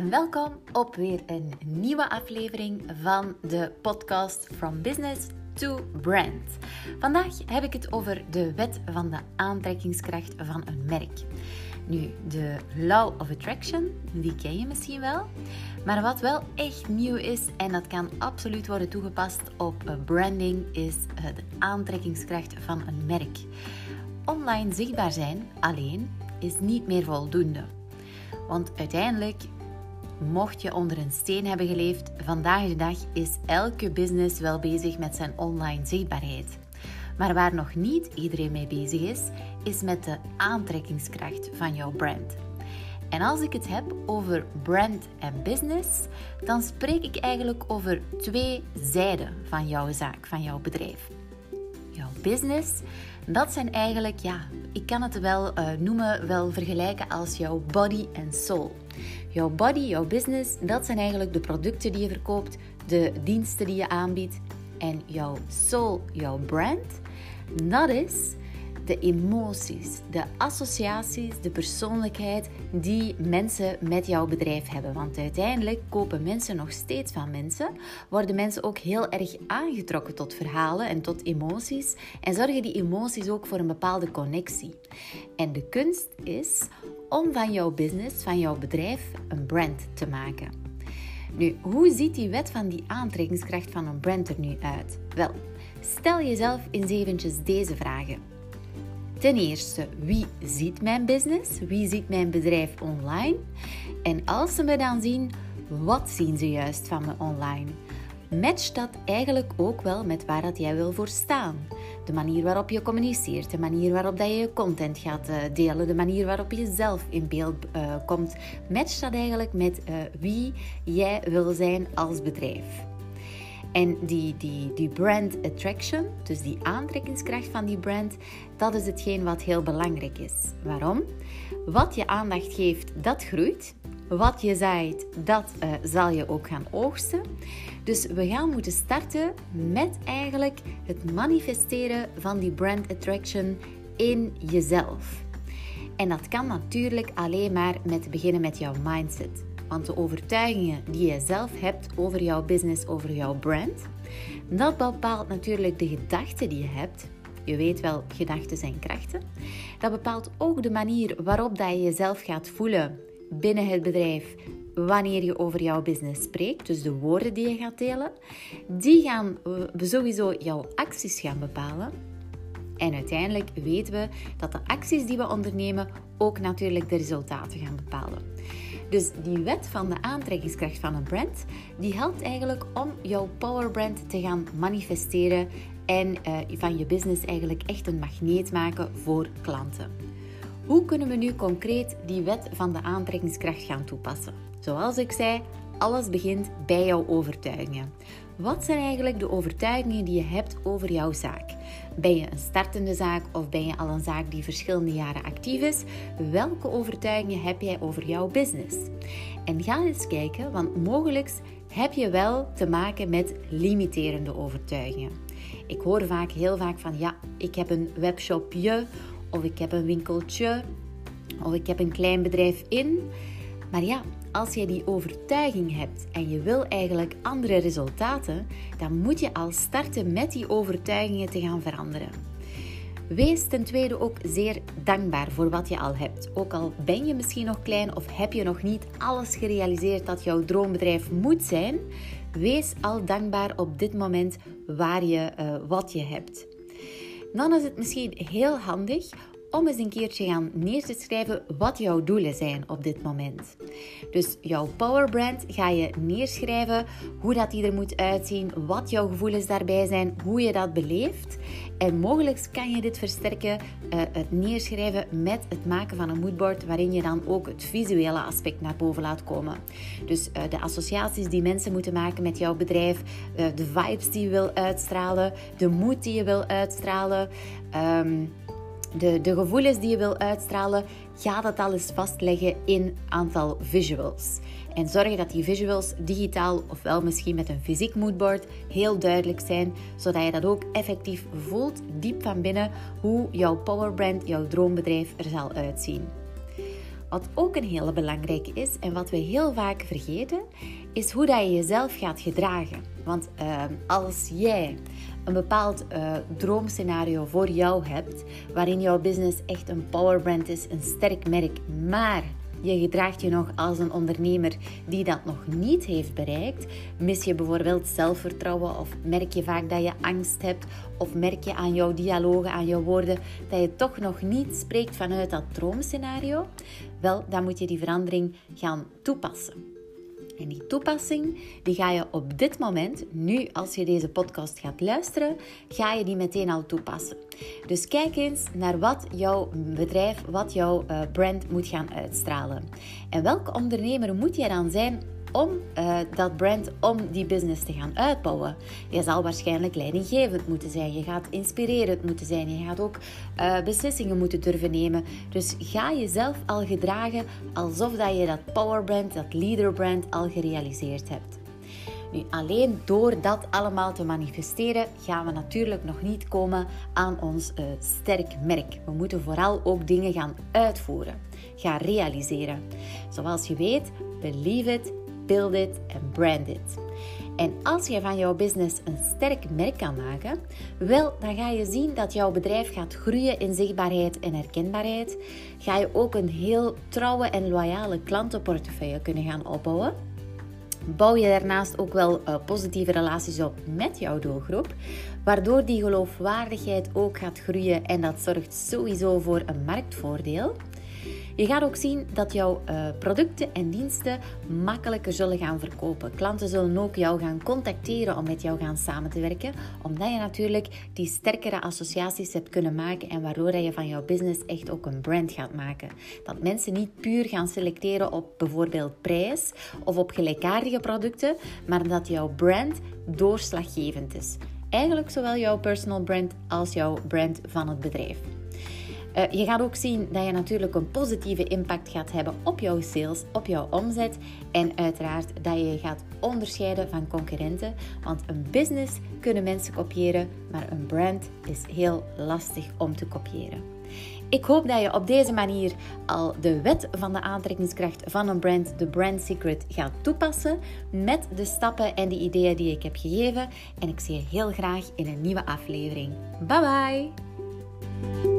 en welkom op weer een nieuwe aflevering van de podcast From Business to Brand. Vandaag heb ik het over de wet van de aantrekkingskracht van een merk. Nu, de Law of Attraction, die ken je misschien wel. Maar wat wel echt nieuw is en dat kan absoluut worden toegepast op branding, is de aantrekkingskracht van een merk. Online zichtbaar zijn alleen is niet meer voldoende. Want uiteindelijk, mocht je onder een steen hebben geleefd, vandaag de dag is elke business wel bezig met zijn online zichtbaarheid. Maar waar nog niet iedereen mee bezig is, is met de aantrekkingskracht van jouw brand. En als ik het heb over brand en business, dan spreek ik eigenlijk over twee zijden van jouw zaak, van jouw bedrijf. Jouw business, dat zijn eigenlijk, ja, ik kan het wel uh, noemen, wel vergelijken als jouw body en soul. Jouw body, jouw business, dat zijn eigenlijk de producten die je verkoopt, de diensten die je aanbiedt. En jouw soul, jouw brand, dat is de emoties, de associaties, de persoonlijkheid die mensen met jouw bedrijf hebben. Want uiteindelijk kopen mensen nog steeds van mensen, worden mensen ook heel erg aangetrokken tot verhalen en tot emoties en zorgen die emoties ook voor een bepaalde connectie. En de kunst is om van jouw business, van jouw bedrijf, een brand te maken. Nu, hoe ziet die wet van die aantrekkingskracht van een brand er nu uit? Wel, stel jezelf eens eventjes deze vragen. Ten eerste, wie ziet mijn business? Wie ziet mijn bedrijf online? En als ze me dan zien, wat zien ze juist van me online? Matcht dat eigenlijk ook wel met waar dat jij wil voor staan? De manier waarop je communiceert, de manier waarop dat je je content gaat eh, delen, de manier waarop je zelf in beeld uh, komt. Matcht dat eigenlijk met uh, wie jij wil zijn als bedrijf? En die, die, die brand attraction, dus die aantrekkingskracht van die brand, dat is hetgeen wat heel belangrijk is. Waarom? Wat je aandacht geeft, dat groeit. Wat je zaait, dat uh, zal je ook gaan oogsten. Dus we gaan moeten starten met eigenlijk het manifesteren van die brand attraction in jezelf. En dat kan natuurlijk alleen maar met beginnen met jouw mindset. Want de overtuigingen die je zelf hebt over jouw business, over jouw brand, dat bepaalt natuurlijk de gedachten die je hebt. Je weet wel, gedachten zijn krachten. Dat bepaalt ook de manier waarop dat je jezelf gaat voelen binnen het bedrijf wanneer je over jouw business spreekt. Dus de woorden die je gaat delen. Die gaan sowieso jouw acties gaan bepalen. En uiteindelijk weten we dat de acties die we ondernemen ook natuurlijk de resultaten gaan bepalen. Dus die wet van de aantrekkingskracht van een brand, die helpt eigenlijk om jouw powerbrand te gaan manifesteren en uh, van je business eigenlijk echt een magneet maken voor klanten. Hoe kunnen we nu concreet die wet van de aantrekkingskracht gaan toepassen? Zoals ik zei, alles begint bij jouw overtuigingen. Wat zijn eigenlijk de overtuigingen die je hebt over jouw zaak? Ben je een startende zaak of ben je al een zaak die verschillende jaren actief is? Welke overtuigingen heb jij over jouw business? En ga eens kijken, want mogelijk heb je wel te maken met limiterende overtuigingen. Ik hoor vaak, heel vaak van ja, ik heb een webshopje of ik heb een winkeltje of ik heb een klein bedrijf in. Maar ja, als je die overtuiging hebt en je wil eigenlijk andere resultaten, dan moet je al starten met die overtuigingen te gaan veranderen. Wees ten tweede ook zeer dankbaar voor wat je al hebt. Ook al ben je misschien nog klein of heb je nog niet alles gerealiseerd dat jouw droombedrijf moet zijn, wees al dankbaar op dit moment waar je uh, wat je hebt. Dan is het misschien heel handig om eens een keertje gaan neer te schrijven wat jouw doelen zijn op dit moment. Dus jouw powerbrand ga je neerschrijven, hoe dat die er moet uitzien, wat jouw gevoelens daarbij zijn, hoe je dat beleeft. En mogelijk kan je dit versterken, uh, het neerschrijven met het maken van een moodboard, waarin je dan ook het visuele aspect naar boven laat komen. Dus uh, de associaties die mensen moeten maken met jouw bedrijf, uh, de vibes die je wil uitstralen, de moed die je wil uitstralen. Um, de, de gevoelens die je wil uitstralen, ga dat alles vastleggen in aantal visuals. En zorg dat die visuals digitaal ofwel misschien met een fysiek moodboard heel duidelijk zijn, zodat je dat ook effectief voelt diep van binnen hoe jouw powerbrand, jouw droombedrijf er zal uitzien. Wat ook een hele belangrijke is en wat we heel vaak vergeten, is hoe dat je jezelf gaat gedragen. Want uh, als jij een bepaald uh, droomscenario voor jou hebt, waarin jouw business echt een powerbrand is, een sterk merk, maar je gedraagt je nog als een ondernemer die dat nog niet heeft bereikt. Mis je bijvoorbeeld zelfvertrouwen of merk je vaak dat je angst hebt of merk je aan jouw dialogen, aan jouw woorden dat je toch nog niet spreekt vanuit dat droomscenario? Wel, dan moet je die verandering gaan toepassen. En die toepassing, die ga je op dit moment, nu als je deze podcast gaat luisteren, ga je die meteen al toepassen. Dus kijk eens naar wat jouw bedrijf, wat jouw eh, brand moet gaan uitstralen. En welke ondernemer moet jij dan zijn om uh, dat brand, om die business te gaan uitbouwen. Je zal waarschijnlijk leidinggevend moeten zijn. Je gaat inspirerend moeten zijn. Je gaat ook uh, beslissingen moeten durven nemen. Dus ga jezelf al gedragen alsof dat je dat powerbrand, dat leaderbrand al gerealiseerd hebt. Nu, alleen door dat allemaal te manifesteren, gaan we natuurlijk nog niet komen aan ons uh, sterk merk. We moeten vooral ook dingen gaan uitvoeren, gaan realiseren. Zoals je weet, believe it, build it en brand it. En als je van jouw business een sterk merk kan maken, wel, dan ga je zien dat jouw bedrijf gaat groeien in zichtbaarheid en herkenbaarheid. Ga je ook een heel trouwe en loyale klantenportefeuille kunnen gaan opbouwen. Bouw je daarnaast ook wel uh, positieve relaties op met jouw doelgroep, waardoor die geloofwaardigheid ook gaat groeien en dat zorgt sowieso voor een marktvoordeel. Je gaat ook zien dat jouw uh, producten en diensten makkelijker zullen gaan verkopen. Klanten zullen ook jou gaan contacteren om met jou gaan samen te werken, omdat je natuurlijk die sterkere associaties hebt kunnen maken en waardoor je van jouw business echt ook een brand gaat maken. Dat mensen niet puur gaan selecteren op bijvoorbeeld prijs of op gelijkaardige producten, maar dat jouw brand doorslaggevend is. Eigenlijk zowel jouw personal brand als jouw brand van het bedrijf. Uh, je gaat ook zien dat je natuurlijk een positieve impact gaat hebben op jouw sales, op jouw omzet en uiteraard dat je je gaat onderscheiden van concurrenten. Want een business kunnen mensen kopiëren, maar een brand is heel lastig om te kopiëren. Ik hoop dat je op deze manier al de wet van de aantrekkingskracht van een brand, de Brand Secret, gaat toepassen met de stappen en de ideeën die ik heb gegeven. En ik zie je heel graag in een nieuwe aflevering. Bye bye!